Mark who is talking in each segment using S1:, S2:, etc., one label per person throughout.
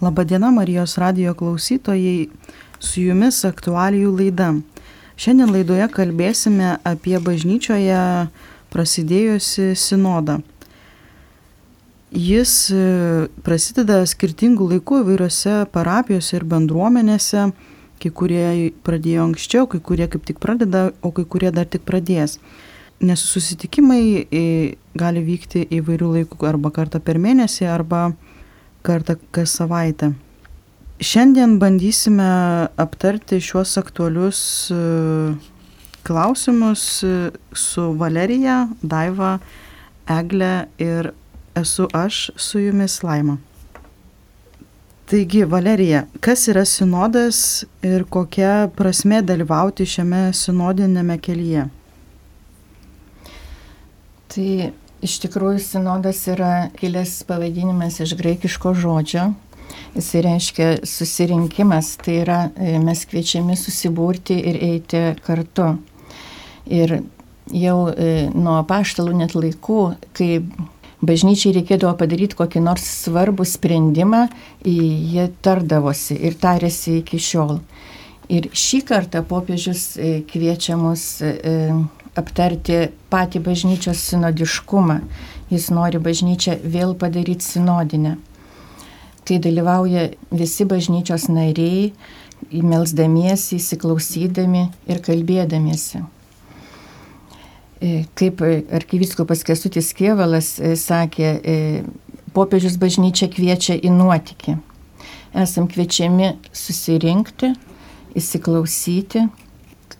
S1: Labadiena Marijos radio klausytojai, su jumis aktualijų laida. Šiandien laidoje kalbėsime apie bažnyčioje prasidėjusi sinodą. Jis e, prasideda skirtingų laikų įvairiose parapijose ir bendruomenėse, kai kurie pradėjo anksčiau, kai kurie kaip tik pradeda, o kai kurie dar tik pradės. Nes susitikimai e, gali vykti įvairių laikų arba kartą per mėnesį, arba kartą kas savaitę. Šiandien bandysime aptarti šiuos aktualius e, klausimus e, su Valerija, Daiva, Egle ir esu aš su jumis Laima. Taigi, Valerija, kas yra sinodas ir kokia prasme dalyvauti šiame sinodinėme kelyje?
S2: Tai Iš tikrųjų, sinodas yra kilęs pavadinimas iš graikiško žodžio. Jis reiškia susirinkimas, tai yra e, mes kviečiami susibūrti ir eiti kartu. Ir jau e, nuo paštalų net laikų, kai bažnyčiai reikėdavo padaryti kokį nors svarbų sprendimą, jie tardavosi ir tarėsi iki šiol. Ir šį kartą popiežius e, kviečia mus aptarti patį bažnyčios sinodiškumą. Jis nori bažnyčią vėl padaryti sinodinę. Kai dalyvauja visi bažnyčios nariai, įmelsdamiesi, įsiklausydami ir kalbėdamiesi. E, kaip arkiviskupas Kesutis Kievalas e, sakė, e, popiežius bažnyčia kviečia į nuotikį. Esam kviečiami susirinkti, įsiklausyti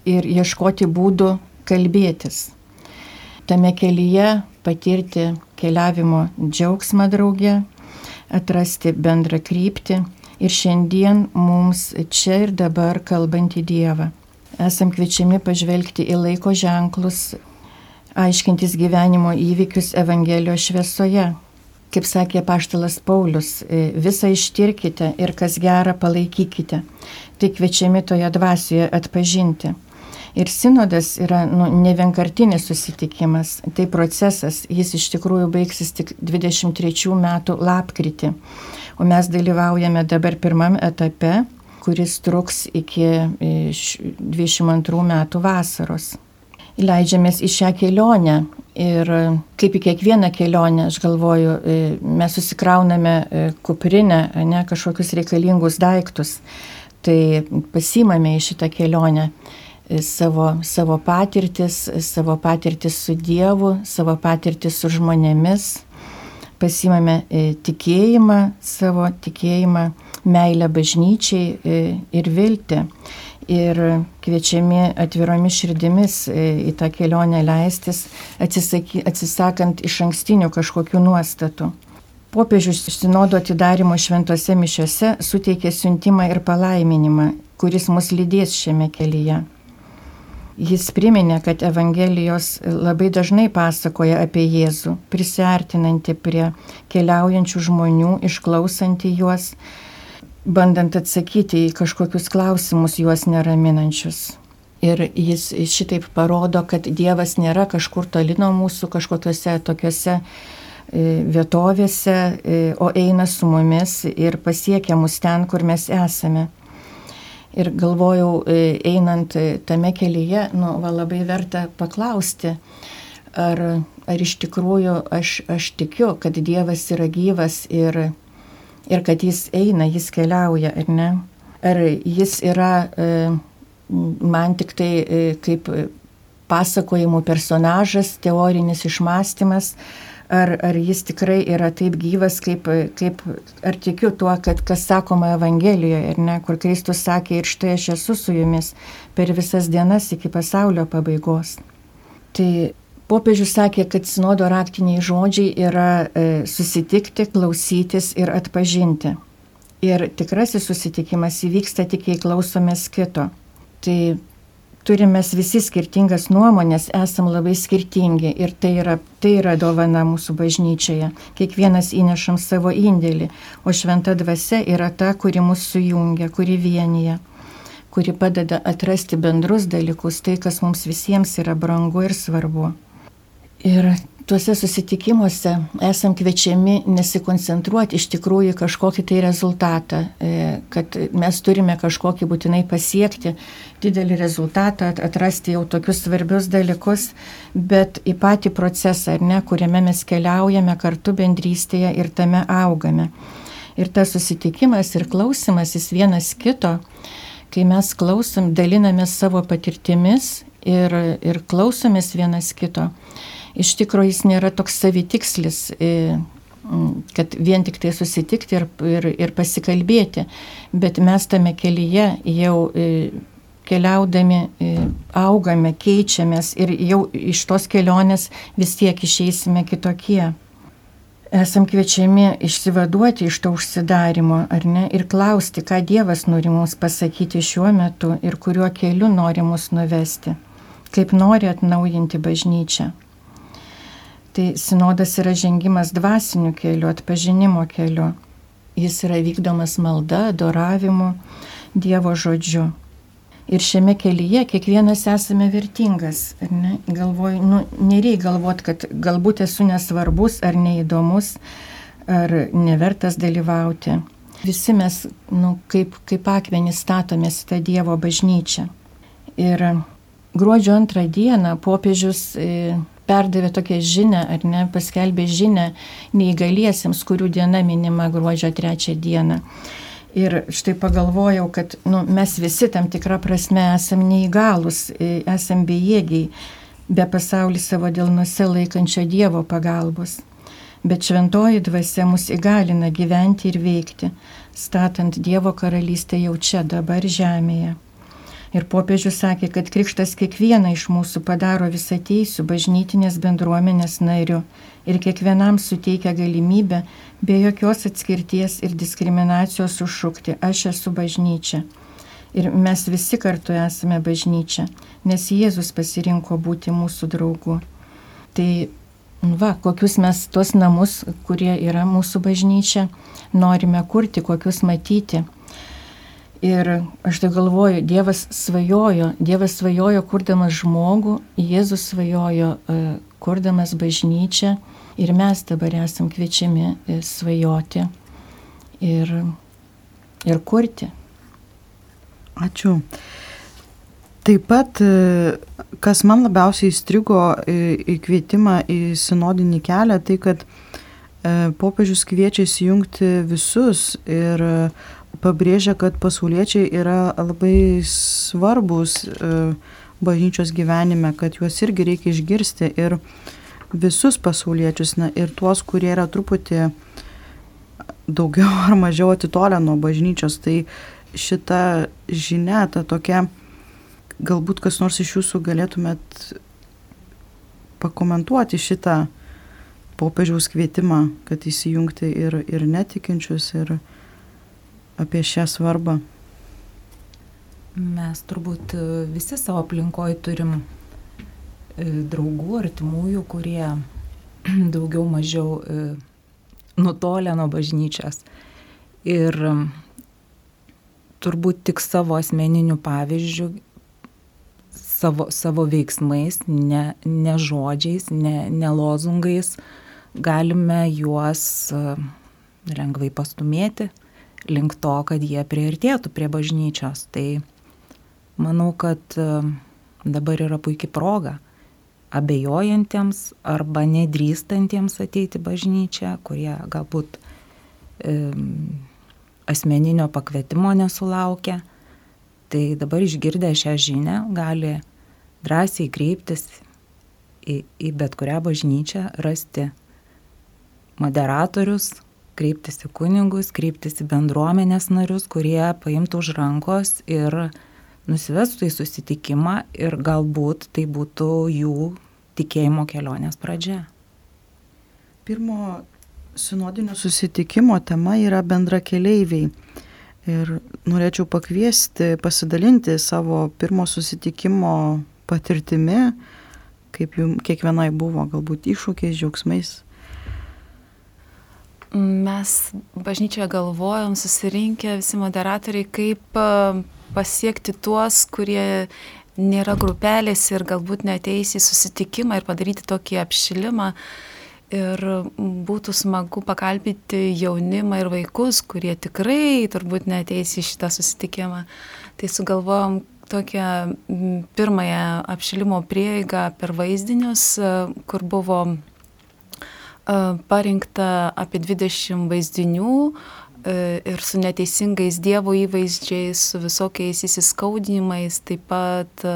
S2: ir ieškoti būdų kalbėtis. Tame kelyje patirti keliavimo džiaugsmą draugę, atrasti bendrą kryptį ir šiandien mums čia ir dabar kalbantį Dievą. Esam kviečiami pažvelgti į laiko ženklus, aiškintis gyvenimo įvykius Evangelijos šviesoje. Kaip sakė paštalas Paulius, visą ištirkite ir kas gera palaikykite. Tai kviečiami toje dvasioje atpažinti. Ir sinodas yra nu, ne vienkartinis susitikimas, tai procesas, jis iš tikrųjų baigsis tik 23 metų lapkritį. O mes dalyvaujame dabar pirmam etape, kuris truks iki 22 metų vasaros. Leidžiamės į šią kelionę ir kaip į kiekvieną kelionę, aš galvoju, e, mes susikrauname e, kuprinę, ne kažkokius reikalingus daiktus, tai pasimame į šitą kelionę savo, savo patirtis, savo patirtis su Dievu, savo patirtis su žmonėmis, pasimame e, tikėjimą, savo tikėjimą, meilę bažnyčiai e, ir viltį. Ir kviečiami atviromis širdimis e, į tą kelionę leistis, atsisaky, atsisakant iš ankstinių kažkokių nuostatų. Popiežius sinodo atidarimo šventose mišiose suteikė siuntimą ir palaiminimą, kuris mus lydės šiame kelyje. Jis priminė, kad Evangelijos labai dažnai pasakoja apie Jėzų, prisartinantį prie keliaujančių žmonių, išklausantį juos, bandant atsakyti į kažkokius klausimus juos neraminančius. Ir jis šitaip parodo, kad Dievas nėra kažkur toli nuo mūsų, kažkokiuose tokiuose e, vietovėse, e, o eina su mumis ir pasiekia mus ten, kur mes esame. Ir galvojau, e, einant e, tame kelyje, nu, va, labai verta paklausti, ar, ar iš tikrųjų aš, aš tikiu, kad Dievas yra gyvas ir, ir kad Jis eina, Jis keliauja, ar ne? Ar Jis yra e, man tik tai kaip pasakojimų personažas, teorinis išmastymas, ar, ar jis tikrai yra taip gyvas, kaip, kaip ar tikiu tuo, kad kas sakoma Evangelijoje, ne, kur Kristus sakė, ir štai aš esu su jumis per visas dienas iki pasaulio pabaigos. Tai popiežius sakė, kad sinodo raktiniai žodžiai yra e, susitikti, klausytis ir atpažinti. Ir tikrasis susitikimas įvyksta tik, jei klausomės kito. Tai turim mes visi skirtingas nuomonės, esam labai skirtingi ir tai yra, tai yra dovana mūsų bažnyčioje. Kiekvienas įnešam savo indėlį, o šventa dvasia yra ta, kuri mus sujungia, kuri vienyje, kuri padeda atrasti bendrus dalykus, tai, kas mums visiems yra brangu ir svarbu. Ir tuose susitikimuose esam kviečiami nesikoncentruoti iš tikrųjų kažkokį tai rezultatą, e, kad mes turime kažkokį būtinai pasiekti didelį rezultatą, atrasti jau tokius svarbius dalykus, bet į patį procesą, ar ne, kuriame mes keliaujame kartu bendrystėje ir tame augame. Ir tas susitikimas ir klausimas jis vienas kito, kai mes klausom, dalinamės savo patirtimis ir, ir klausomės vienas kito iš tikrųjų jis nėra toks savitikslis, e, kad vien tik tai susitikti ir, ir, ir pasikalbėti, bet mes tame kelyje jau e, keliaudami e, augame, keičiamės ir jau iš tos kelionės vis tiek išeisime kitokie. Esam kviečiami išsivaduoti iš to užsidarimo, ar ne, ir klausti, ką Dievas nori mums pasakyti šiuo metu ir kuriuo keliu nori mus nuvesti, kaip nori atnaujinti bažnyčią. Tai sinodas yra žengimas dvasiniu keliu, atpažinimo keliu. Jis yra vykdomas malda, adoravimu, Dievo žodžiu. Ir šiame kelyje kiekvienas esame vertingas. Ne? Galvoju, nu, nereikia galvoti, kad galbūt esu nesvarbus ar neįdomus, ar nevertas dalyvauti. Visi mes, nu, kaip, kaip akmenys statomės į tą Dievo bažnyčią. Ir gruodžio antrą dieną popiežius e, perdavė tokią žinę, ar ne, paskelbė žinę neįgaliesiems, kurių diena minima gruodžio trečią dieną. Ir štai pagalvojau, kad nu, mes visi tam tikrą prasme esame neįgalus, e, esame bejėgiai, be pasaulį savo dėlnuose laikančio Dievo pagalbos. Bet šventoji dvasia mus įgalina gyventi ir veikti, statant Dievo karalystę jau čia, dabar žemėje. Ir popiežius sakė, kad krikštas kiekvieną iš mūsų padaro visą teisų bažnytinės bendruomenės nariu ir kiekvienam suteikia galimybę be jokios atskirties ir diskriminacijos užšūkti aš esu bažnyčia. Ir mes visi kartu esame bažnyčia, nes Jėzus pasirinko būti mūsų draugu. Tai va, kokius mes tuos namus, kurie yra mūsų bažnyčia, norime kurti, kokius matyti Ir aš tai galvoju, Dievas svajojo, Dievas svajojo kurdamas žmogų, Jėzus svajojo e, kurdamas bažnyčią ir mes dabar esam kviečiami e, svajoti ir, ir kurti.
S1: Ačiū. Taip pat, e, kas man labiausiai įstrigo į kvietimą į sinodinį kelią, tai kad popiežius kviečia įsijungti visus ir pabrėžia, kad pasauliečiai yra labai svarbus e, bažnyčios gyvenime, kad juos irgi reikia išgirsti ir visus pasauliečius, na, ir tuos, kurie yra truputį daugiau ar mažiau atitolę nuo bažnyčios. Tai šita žinia, ta tokia, galbūt kas nors iš jūsų galėtumėt pakomentuoti šitą popiežiaus kvietimą, kad įsijungti ir, ir netikinčius, ir, apie šią svarbą?
S3: Mes turbūt e, visi savo aplinkoje turim e, draugų, artimųjų, kurie daugiau mažiau e, nutolę nuo bažnyčios. Ir turbūt tik savo asmeniniu pavyzdžiu, savo, savo veiksmais, ne, ne žodžiais, ne, ne lozungais galime juos lengvai pastumėti link to, kad jie priartėtų prie bažnyčios. Tai manau, kad e, dabar yra puikia proga abejojantiems arba nedrįstantiems ateiti bažnyčią, kurie galbūt e, asmeninio pakvietimo nesulaukia. Tai dabar išgirdę šią žinę gali drąsiai kreiptis į, į bet kurią bažnyčią, rasti moderatorius, kreiptis į kunigus, kreiptis į bendruomenės narius, kurie paimtų už rankos ir nusivestų į susitikimą ir galbūt tai būtų jų tikėjimo kelionės pradžia.
S1: Pirmo sinodinio susitikimo tema yra bendra keleiviai. Ir norėčiau pakviesti, pasidalinti savo pirmo susitikimo patirtimi, kaip jums kiekvienai buvo, galbūt iššūkiais, džiaugsmais.
S4: Mes bažnyčioje galvojom, susirinkę visi moderatoriai, kaip pasiekti tuos, kurie nėra grupelės ir galbūt neteis į susitikimą ir padaryti tokį apšilimą. Ir būtų smagu pakalbėti jaunimą ir vaikus, kurie tikrai turbūt neteis į šitą susitikimą. Tai sugalvojom tokią pirmąją apšilimo prieigą per vaizdinius, kur buvo parinkta apie 20 vaizdinių ir su neteisingais Dievo įvaizdžiais, su visokiais įsiskaudinimais, taip pat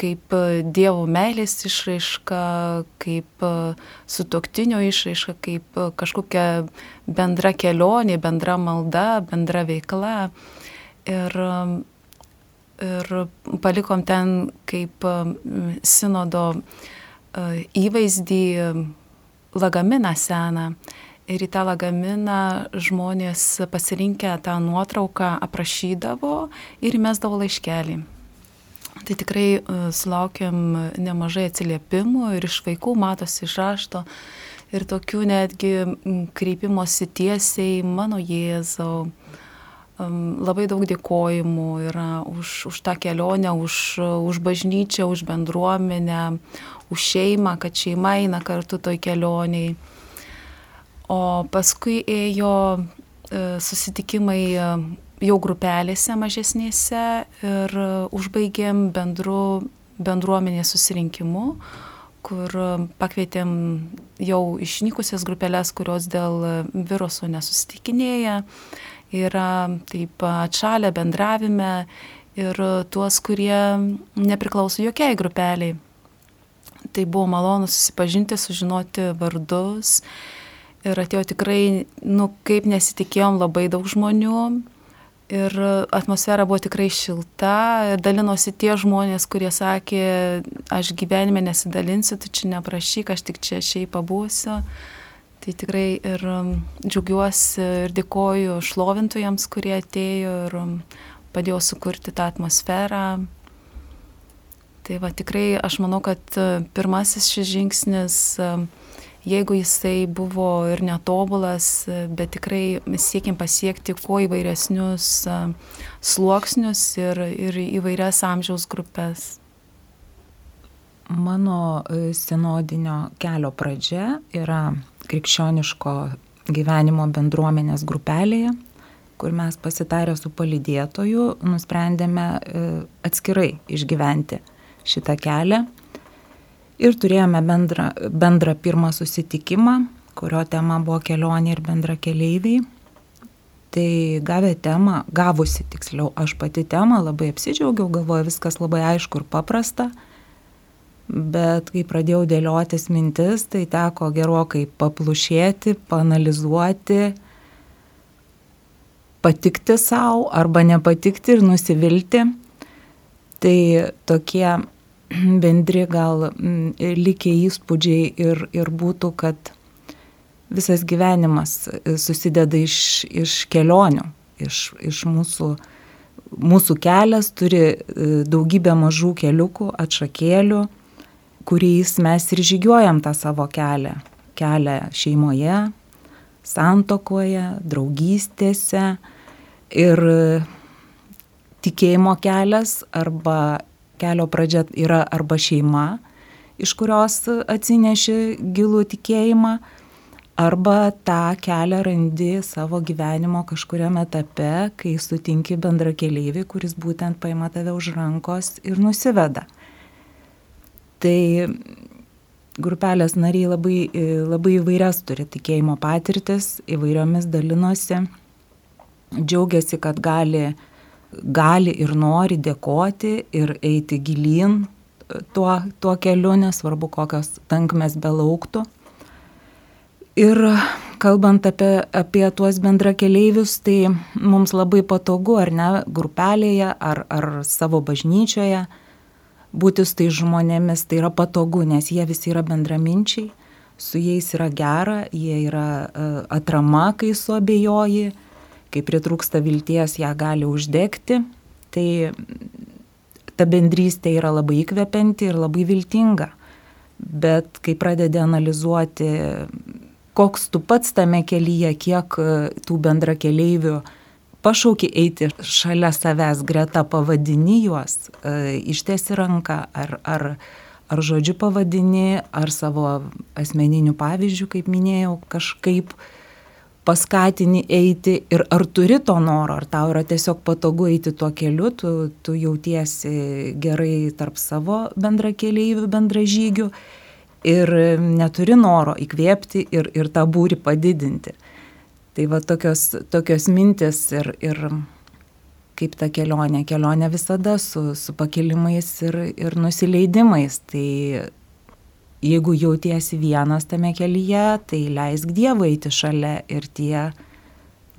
S4: kaip Dievo meilės išraiška, kaip sutoktinio išraiška, kaip kažkokia bendra kelionė, bendra malda, bendra veikla. Ir, ir palikom ten kaip sinodo įvaizdį lagaminą seną. Ir į tą lagaminą žmonės pasirinkę tą nuotrauką aprašydavo ir įmesdavo laiškelį. Tai tikrai e, sulaukiam nemažai atsiliepimų ir iš vaikų matosi iš rašto ir tokių netgi kreipimosi tiesiai mano Jėzau. Labai daug dėkojimų yra už, už tą kelionę, už, už bažnyčią, už bendruomenę, už šeimą, kad šeima eina kartu toj kelioniai. O paskui ėjo e, susitikimai e, jau grupelėse mažesnėse ir užbaigėm bendru bendruomenės susirinkimu, kur pakvietėm jau išnykusias grupelės, kurios dėl viruso nesusitikinėja, yra taip atšalę bendravime ir tuos, kurie nepriklauso jokiai grupeliai. Tai buvo malonu susipažinti, sužinoti vardus. Ir atėjo tikrai, nu, kaip nesitikėjom, labai daug žmonių. Ir atmosfera buvo tikrai šilta. Dalinosi tie žmonės, kurie sakė, aš gyvenime nesidalinsiu, tu čia neprašyk, aš tik čia šiaip pabūsiu. Tai tikrai ir um, džiaugiuosi ir dėkoju šlovintojams, kurie atėjo ir um, padėjo sukurti tą atmosferą. Tai va tikrai aš manau, kad e, pirmasis šis žingsnis, e, jeigu jisai buvo ir netobulas, e, bet tikrai siekim pasiekti kuo įvairesnius sluoksnius ir, ir įvairias amžiaus grupės.
S3: Mano sinodinio kelio pradžia yra krikščioniško gyvenimo bendruomenės grupelėje, kur mes pasitarę su palidėtoju nusprendėme atskirai išgyventi šitą kelią. Ir turėjome bendrą, bendrą pirmą susitikimą, kurio tema buvo kelionė ir bendra keleiviai. Tai gavę temą, gavusi tiksliau, aš pati temą labai apsidžiaugiau, galvoju viskas labai aišku ir paprasta. Bet kai pradėjau dėliotis mintis, tai teko gerokai paplušėti, panalizuoti, patikti savo arba nepatikti ir nusivilti. Tai tokie bendri gal mm, likę įspūdžiai ir, ir būtų, kad visas gyvenimas e, susideda iš, iš kelionių, iš, iš mūsų, mūsų kelias turi e, daugybę mažų keliukų, atšakėlių, kuriais mes ir žygiuojam tą savo kelią. Kelią šeimoje, santokoje, draugystėse ir tikėjimo kelias arba kelio pradžia yra arba šeima, iš kurios atsineši gilų tikėjimą, arba tą kelią randi savo gyvenimo kažkuriam etape, kai sutinki bendra keliaivį, kuris būtent paima tave už rankos ir nusiveda. Tai grupelės nariai labai, labai įvairias turi tikėjimo patirtis, įvairiomis dalinosi, džiaugiasi, kad gali gali ir nori dėkoti ir eiti gilyn tuo, tuo keliu, nesvarbu kokios tankmes belauktų. Ir kalbant apie, apie tuos bendrakeleivius, tai mums labai patogu, ar ne, grupelėje, ar, ar savo bažnyčioje būti su tai žmonėmis, tai yra patogu, nes jie visi yra bendraminčiai, su jais yra gera, jie yra uh, atrama, kai suabejoji, kai pritrūksta vilties, ją gali uždegti. Tai ta bendrystė yra labai įkvepianti ir labai viltinga. Bet kai pradedi analizuoti, koks tu pats tame kelyje, kiek tų bendra keleivių pašauki eiti šalia savęs greta pavadini juos, e, ištiesi ranką ar, ar, ar žodžiu pavadini, ar savo asmeniniu pavyzdžiu, kaip minėjau, kažkaip paskatini eiti ir ar turi to noro, ar tau yra tiesiog patogu eiti tuo keliu, tu, tu jautiesi gerai tarp savo bendrakeleivių, bendražygių ir neturi noro įkvėpti ir, ir tą būrį padidinti. Tai va tokios, tokios mintis ir, ir kaip ta kelionė. Kelionė visada su, su pakilimais ir, ir nusileidimais. Tai jeigu jautiesi vienas tame kelyje, tai leisk Dievui eiti šalia ir tie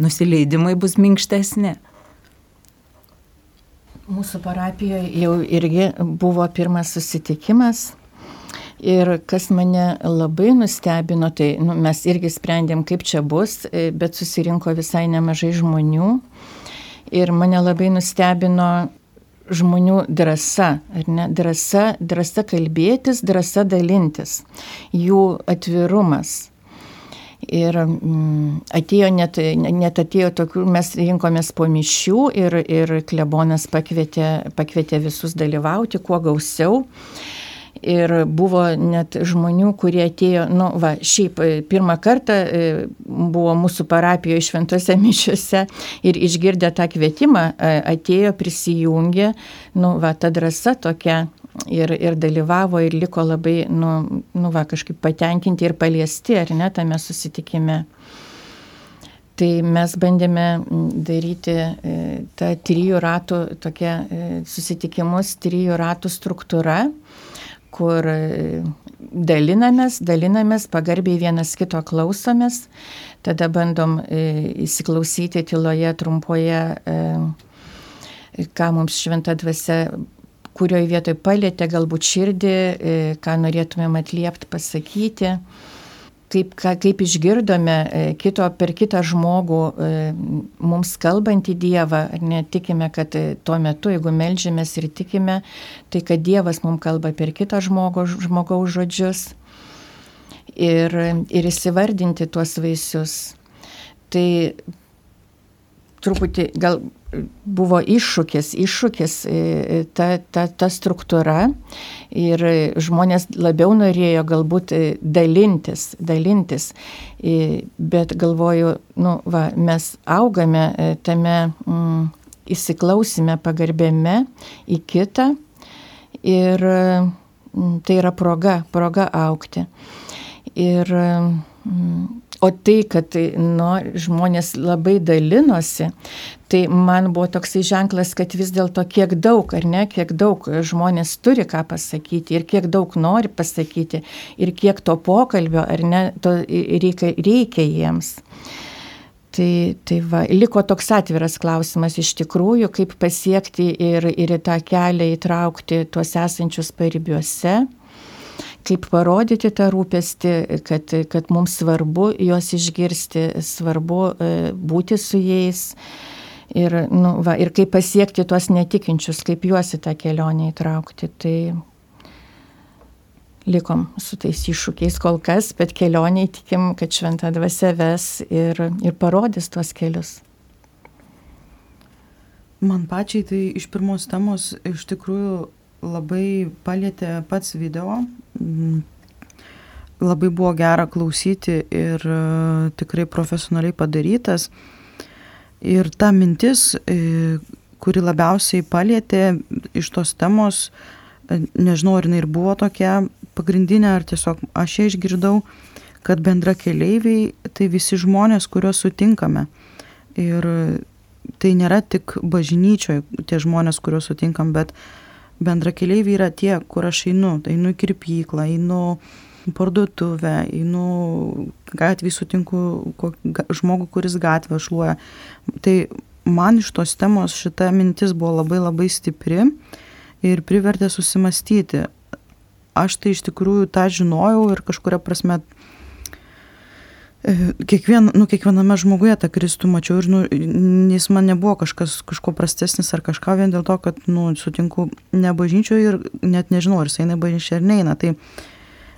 S3: nusileidimai bus minkštesni.
S2: Mūsų parapijoje jau irgi buvo pirmas susitikimas Ir kas mane labai nustebino, tai nu, mes irgi sprendėm, kaip čia bus, bet susirinko visai nemažai žmonių. Ir mane labai nustebino žmonių drąsa, ar ne? Drąsa, drąsa kalbėtis, drąsa dalintis, jų atvirumas. Ir mm, atėjo net, net atėjo tokių, mes rinkomės po mišių ir, ir klebonas pakvietė, pakvietė visus dalyvauti kuo gausiau. Ir buvo net žmonių, kurie atėjo, nu, va, šiaip e, pirmą kartą e, buvo mūsų parapijoje šventose mišiuose ir išgirdę tą kvietimą e, atėjo, prisijungė, nu, va, ta drąsa tokia ir, ir dalyvavo ir liko labai, nu, nu, va, kažkaip patenkinti ir paliesti, ar ne, tame susitikime. Tai mes bandėme daryti tą trijų ratų, tokia susitikimus, trijų ratų struktūra kur e, dalinamės, dalinamės, pagarbiai vienas kito klausomės, tada bandom e, įsiklausyti tyloje, trumpoje, e, ką mums šventa dvasia, kurioje vietoje palėtė galbūt širdį, ką norėtumėm atliepti, pasakyti kaip, ka, kaip išgirdome e, kito, per kitą žmogų e, mums kalbantį Dievą, netikime, kad e, tuo metu, jeigu melžiamės ir tikime, tai kad Dievas mums kalba per kitą žmogo, žmogaus žodžius ir, ir įsivardinti tuos vaisius. Tai truputį gal buvo iššūkis, iššūkis e, e, ta, ta, ta struktūra ir žmonės labiau norėjo galbūt e, dalintis, dalintis, bet galvoju, nu, va, mes augame tame mm, įsiklausime pagarbėme į kitą ir mm, tai yra proga, proga aukti. Ir mm, O tai, kad nu, žmonės labai dalinosi, tai man buvo toksai ženklas, kad vis dėlto kiek daug, ar ne, kiek daug žmonės turi ką pasakyti ir kiek daug nori pasakyti ir kiek to pokalbio, ar ne, to reikia, reikia jiems. Tai, tai va, liko toks atviras klausimas iš tikrųjų, kaip pasiekti ir, ir tą kelią įtraukti tuos esančius paribiuose kaip parodyti tą rūpestį, kad, kad mums svarbu juos išgirsti, svarbu e, būti su jais. Ir, nu, va, ir kaip pasiekti tuos netikinčius, kaip juos į tą kelionę įtraukti. Tai likom su tais iššūkiais kol kas, bet kelionė tikim, kad šventą dvasę ves ir, ir parodys tuos kelius.
S1: Man pačiai tai iš pirmos temos iš tikrųjų labai palėtė pats video. Mm. Labai buvo gera klausyti ir e, tikrai profesionaliai padarytas. Ir ta mintis, e, kuri labiausiai palėtė iš tos temos, e, nežinau, ar jinai ir buvo tokia pagrindinė, ar tiesiog aš ją išgirdau, kad bendra keleiviai tai visi žmonės, kuriuos sutinkame. Ir tai nėra tik bažnyčioje tie žmonės, kuriuos sutinkam, bet uh, bendrakeleiviai yra tie, kur aš einu, tai einu į kirpyklą, einu į parduotuvę, einu gatvį sutinku žmogų, kuris gatvę šluoja. Tai man iš tos temos šita mintis buvo labai labai stipri ir privertė susimastyti. Aš tai iš tikrųjų tą žinojau ir kažkuria prasme kiekvien, nu, kiekviename žmoguje tą Kristų mačiau ir nu, jis man nebuvo kažkas, kažko prastesnis ar kažką vien dėl to, kad nu, sutinku nebažnyčioje ir net nežinau, ar jis eina bažnyčia ar neina. Tai,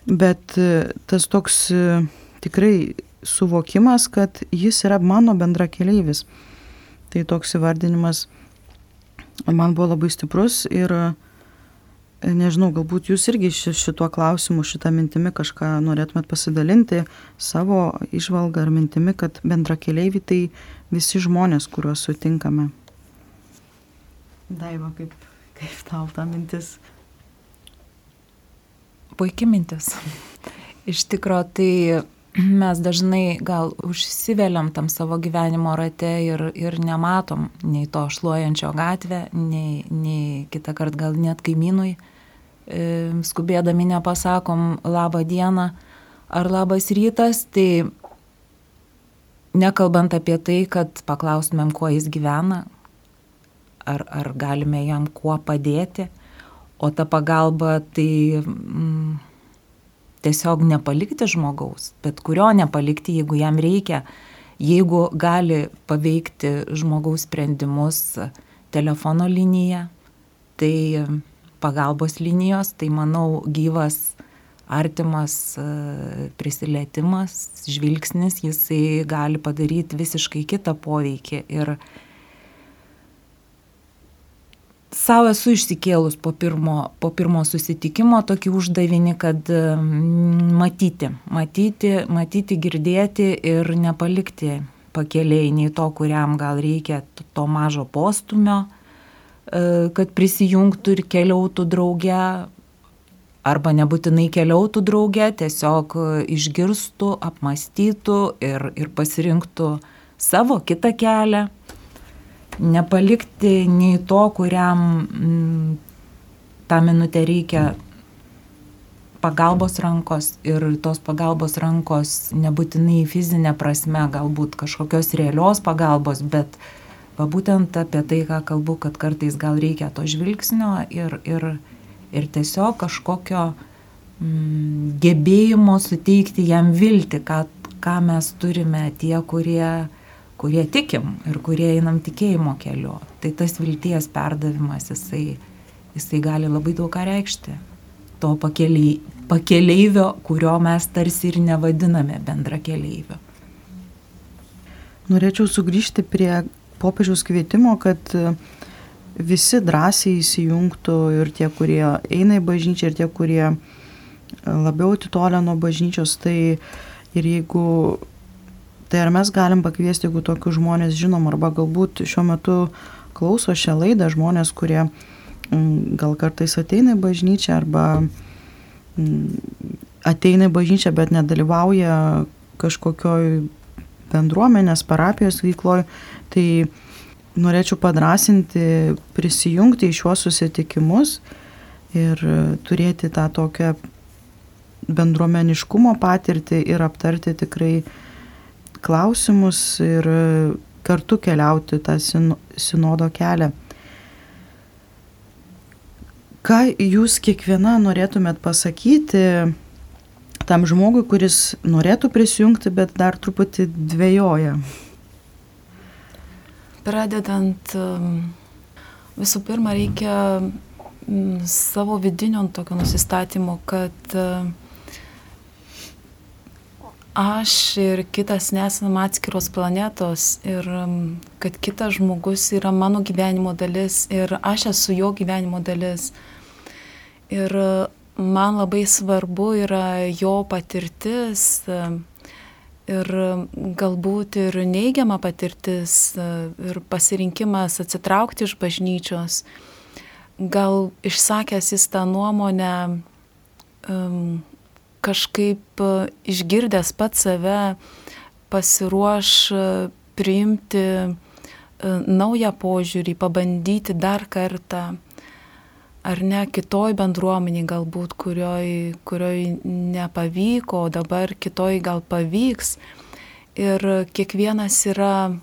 S1: bet tas toks tikrai suvokimas, kad jis yra mano bendra keleivis. Tai toks įvardinimas man buvo labai stiprus ir nežinau, galbūt jūs irgi šituo klausimu, šitą mintimi kažką norėtumėt pasidalinti savo išvalgą ar mintimi, kad bendra keliaivi tai visi žmonės, kuriuos sutinkame. Daiva, kaip, kaip tau ta mintis?
S3: Puikia mintis. Iš tikrųjų, tai mes dažnai gal užsiveliam tam savo gyvenimo rate ir, ir nematom nei to šluojančio gatvę, nei, nei kitą kartą gal net kaimynui skubėdami nepasakom labą dieną ar labas rytas, tai nekalbant apie tai, kad paklaustumėm, kuo jis gyvena, ar, ar galime jam kuo padėti, o ta pagalba tai mm, tiesiog nepalikti žmogaus, bet kurio nepalikti, jeigu jam reikia, jeigu gali paveikti žmogaus sprendimus telefono linija, tai pagalbos linijos, tai manau gyvas, artimas e, prisilietimas, žvilgsnis, jisai gali padaryti visiškai kitą poveikį. Ir savo esu išsikėlus po pirmo, po pirmo susitikimo tokį uždavinį, kad matyti, matyti, matyti, girdėti ir nepalikti pakeliai nei to, kuriam gal reikia to mažo postumio, E, kad prisijungtų ir keliautų drauge, arba nebūtinai keliautų drauge, tiesiog išgirstų, apmastytų ir, ir pasirinktų savo kitą kelią. Nepalikti nei to, kuriam m, tą minutę reikia pagalbos rankos ir tos pagalbos rankos nebūtinai fizinė prasme, galbūt kažkokios realios pagalbos, bet uh, Va būtent apie tai, ką kalbu, kad kartais gal reikia to žvilgsnio ir, ir, ir tiesiog kažkokio mm, gebėjimo suteikti jam viltį, ką, ką mes turime tie, kurie, kurie tikim ir kurie einam tikėjimo keliu. Tai tas vilties perdavimas, jisai, jisai gali labai daug ką reikšti. To pakeliai, pakeleivio, kurio mes tarsi ir nevadiname bendra keleivio.
S1: Norėčiau sugrįžti prie popiežiaus kvietimo, kad e, visi drąsiai įsijungtų ir tie, kurie eina į bažnyčią, ir tie, kurie e, labiau atitolę nuo bažnyčios. Tai ir jeigu, tai ar mes galim pakviesti, jeigu tokius žmonės žinom, arba galbūt šiuo metu klauso šią laidą žmonės, kurie gal kartais ateina į bažnyčią arba ateina į bažnyčią, bet nedalyvauja kažkokioj bendruomenės, parapijos veikloj, Tai norėčiau padrasinti, prisijungti į šiuos susitikimus ir turėti tą tokią bendruomeniškumo patirtį ir aptarti tikrai klausimus ir kartu keliauti tą sinodo kelią. Ką jūs kiekviena norėtumėt pasakyti tam žmogui, kuris norėtų prisijungti, bet dar truputį dvėjoja?
S4: pradedant visų pirma reikia savo vidinio tokio nusistatymo, kad aš ir kitas nesam atskiros planetos ir kad kitas žmogus yra mano gyvenimo dalis ir aš esu jo gyvenimo dalis. Ir man labai svarbu yra jo patirtis, ir galbūt ir neigiama patirtis ir pasirinkimas atsitraukti iš bažnyčios, gal išsakęs jis tą nuomonę, kažkaip išgirdęs pat save pasiruoš priimti naują požiūrį, pabandyti dar kartą ar ne kitoj bendruomeniai galbūt, kurioj, kurioj nepavyko, o dabar kitoj gal pavyks. Ir kiekvienas yra,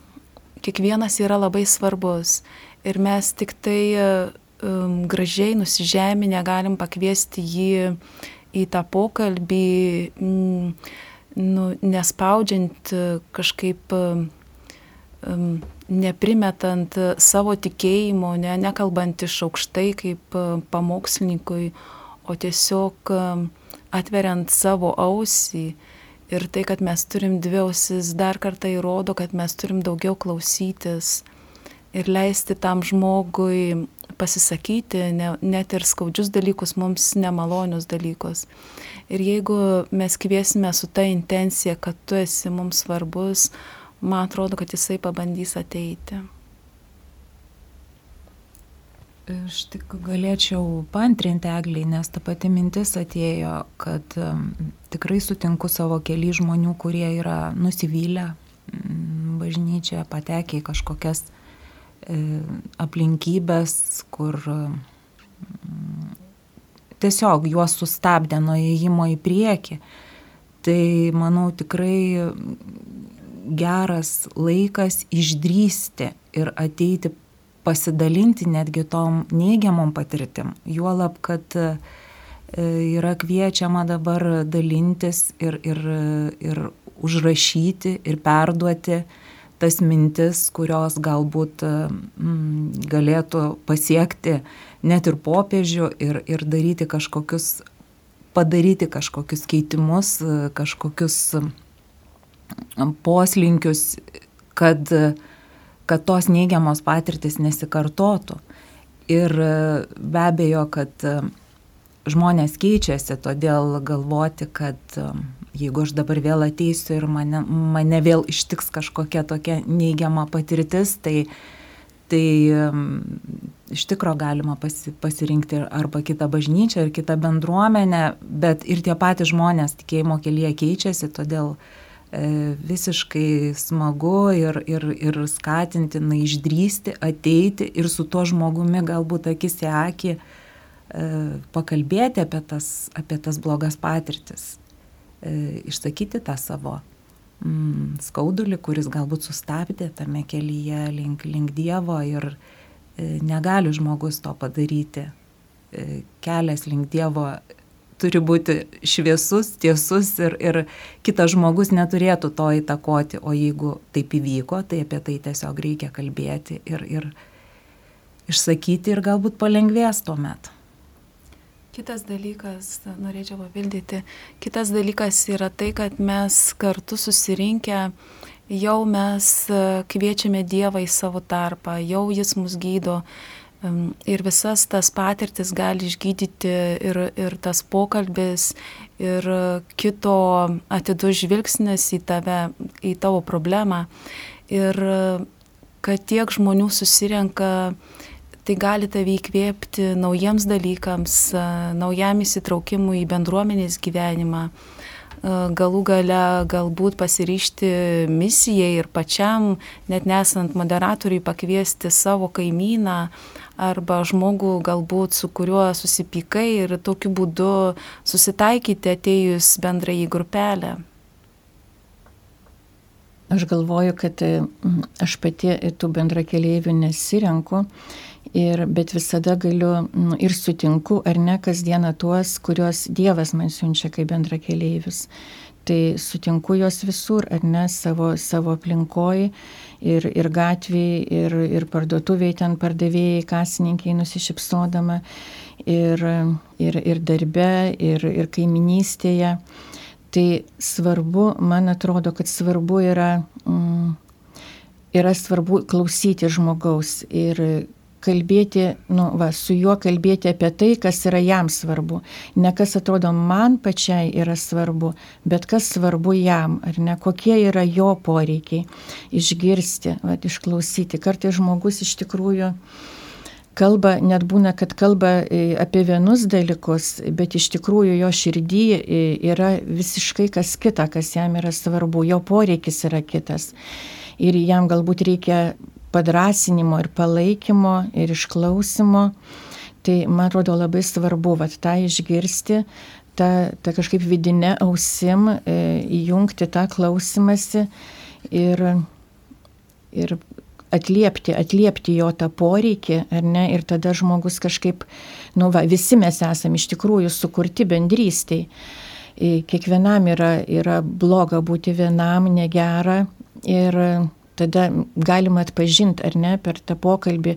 S4: kiekvienas yra labai svarbus. Ir mes tik tai um, gražiai nusižeminę galim pakviesti jį į tą pokalbį, mm, nu, nespaudžiant kažkaip um, neprimetant savo tikėjimo, ne, nekalbant iš aukštai kaip pamokslininkui, o tiesiog atveriant savo ausį. Ir tai, kad mes turim dvi ausis, dar kartą įrodo, kad mes turim daugiau klausytis. ir leisti tam žmogui pasisakyti, ne, net ir skaudžius dalykus, mums nemalonius dalykus. Ir jeigu mes kviesime su ta intencija, kad tu esi mums svarbus, man atrodo, kad jisai pabandys ateiti.
S3: Aš tik galėčiau pantrinti egliai, nes ta pati mintis atėjo, kad tikrai sutinku savo keli žmonių, kurie yra nusivylę bažnyčia, patekę į kažkokias e, aplinkybės, kur tiesiog juos sustabdė nuo įėjimo į priekį. Tai manau tikrai geras laikas išdrysti ir ateiti pasidalinti netgi tom neigiamom patirtim. Juolab, kad e, yra kviečiama dabar dalintis ir, ir, ir užrašyti ir perduoti tas mintis, kurios galbūt mm, galėtų pasiekti net ir popiežių ir, ir daryti kažkokius, padaryti kažkokius keitimus, kažkokius poslinkius, kad kad tos neigiamos patirtis nesikartotų. Ir be abejo, kad žmonės keičiasi, todėl galvoti, kad jeigu aš dabar vėl ateisiu ir mane, mane vėl ištiks kažkokia tokia neigiama patirtis, tai, tai iš tikro galima pasi, pasirinkti arba kitą bažnyčią, ar kitą bendruomenę, bet ir tie patys žmonės tikėjimo kelyje keičiasi, todėl uh, visiškai smagu ir, ir, ir skatintina išdrysti, ateiti ir su tuo žmogumi galbūt akis į akį e, pakalbėti apie tas, apie tas blogas patirtis, e, išsakyti tą savo mm, skaudulį, kuris galbūt sustabdė tame kelyje link, link Dievo ir negali žmogus to padaryti. Kelias link Dievo turi būti šviesus, tiesus ir, ir kitas žmogus neturėtų to įtakoti, o jeigu taip įvyko, tai apie tai tiesiog reikia kalbėti ir, ir išsakyti ir galbūt palengvės tuo metu.
S4: Kitas dalykas, norėčiau papildyti, kitas dalykas yra tai, kad mes kartu susirinkę jau mes kviečiame Dievą į savo tarpą, jau Jis mus gydo, Ir visas tas patirtis gali išgydyti ir, ir tas pokalbis, ir kito atidus žvilgsnis į tave, į tavo problemą. Ir kad tiek žmonių susirenka, tai gali tave įkvėpti naujiems dalykams, naujam įsitraukimui į bendruomenės gyvenimą galų gale galbūt pasiryšti misijai ir pačiam, net nesant moderatoriui, pakviesti savo kaimyną arba žmogų galbūt su kuriuo susipykai ir tokiu būdu susitaikyti atėjus bendrai į grupelę.
S2: Aš galvoju, kad mm, aš pati tų bendrakeleivių nesirenku, ir, bet visada galiu nu, ir sutinku, ar ne, kasdieną tuos, kuriuos Dievas man siunčia kaip bendrakeleivius. Tai sutinku juos visur, ar ne, savo, savo aplinkoje ir, ir gatvėje, ir, ir parduotuvėje ten pardavėjai, kasininkai nusišypsodama, ir, ir, ir darbe, ir, ir kaiminystėje. Tai svarbu, man atrodo, kad svarbu yra, mm, yra svarbu klausyti žmogaus ir kalbėti, nu, va, su juo kalbėti apie tai, kas yra jam svarbu. Ne kas atrodo man pačiai yra svarbu, bet kas svarbu jam, ar ne, kokie yra jo poreikiai. Išgirsti, va, išklausyti. Kartai žmogus iš tikrųjų kalba, net būna, kad kalba e, apie vienus dalykus, bet iš tikrųjų jo širdį e, yra visiškai kas kita, kas jam yra svarbu, jo poreikis yra kitas. Ir jam galbūt reikia padrasinimo ir palaikymo ir išklausimo. Tai man atrodo labai svarbu vat, tą išgirsti, tą, tą kažkaip vidinę ausim, e, įjungti tą klausimąsi ir, ir atliepti, atliepti jo tą poreikį, ar ne, ir tada žmogus kažkaip, nu va, visi mes esame iš tikrųjų sukurti bendrystiai. E, kiekvienam yra, yra bloga būti vienam, negera ir tada galima atpažinti, ar ne, per tą pokalbį,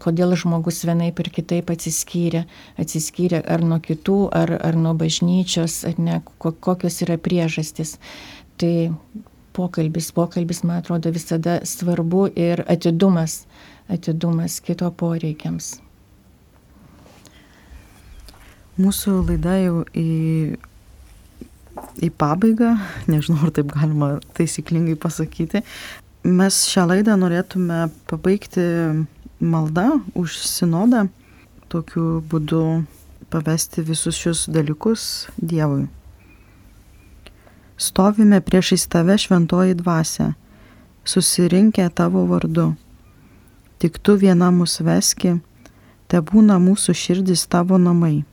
S2: kodėl žmogus vienaip ir kitaip atsiskyrė, atsiskyrė ar nuo kitų, ar, ar nuo bažnyčios, ar ne, kokios yra priežastis. Tai pokalbis, pokalbis, man atrodo, visada svarbu ir atidumas, atidumas kito poreikiams.
S1: Mūsų laida jau į, į pabaigą, nežinau, ar taip galima taisyklingai pasakyti. Mes šią laidą norėtume pabaigti maldą už sinodą, tokiu būdu pavesti visus šius dalykus Dievui. Stovime priešais tave šventoji dvasia, susirinkę tavo vardu. Tik tu viena mus veski, te būna mūsų širdis tavo namai.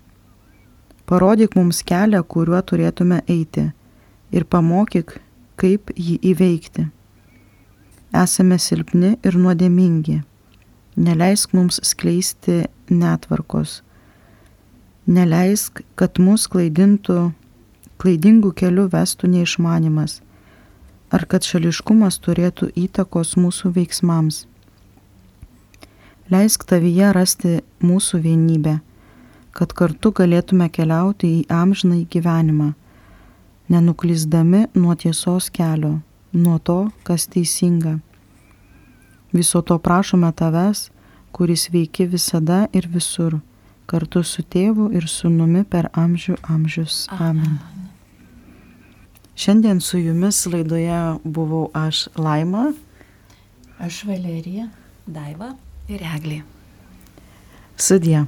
S1: Parodyk mums kelią, kuriuo turėtume eiti ir pamokyk, kaip jį įveikti. Esame silpni ir nuodėmingi. Neleisk mums skleisti netvarkos. Neleisk, kad mus klaidintų, klaidingų kelių vestų neišmanimas, ar kad šališkumas turėtų įtakos mūsų veiksmams. Leisk tavyje rasti mūsų vienybę kad kartu galėtume keliauti į amžinai gyvenimą, nenuklyzdami nuo tiesos kelio, nuo to, kas teisinga. Viso to prašome tavęs, kuris veiki visada ir visur, kartu su tėvu ir sunumi per amžių amžius. Amen. Šiandien su jumis laidoje buvau aš Laima,
S2: Aš Valerija.
S3: Daiva.
S4: Ir eglė.
S1: Sudie.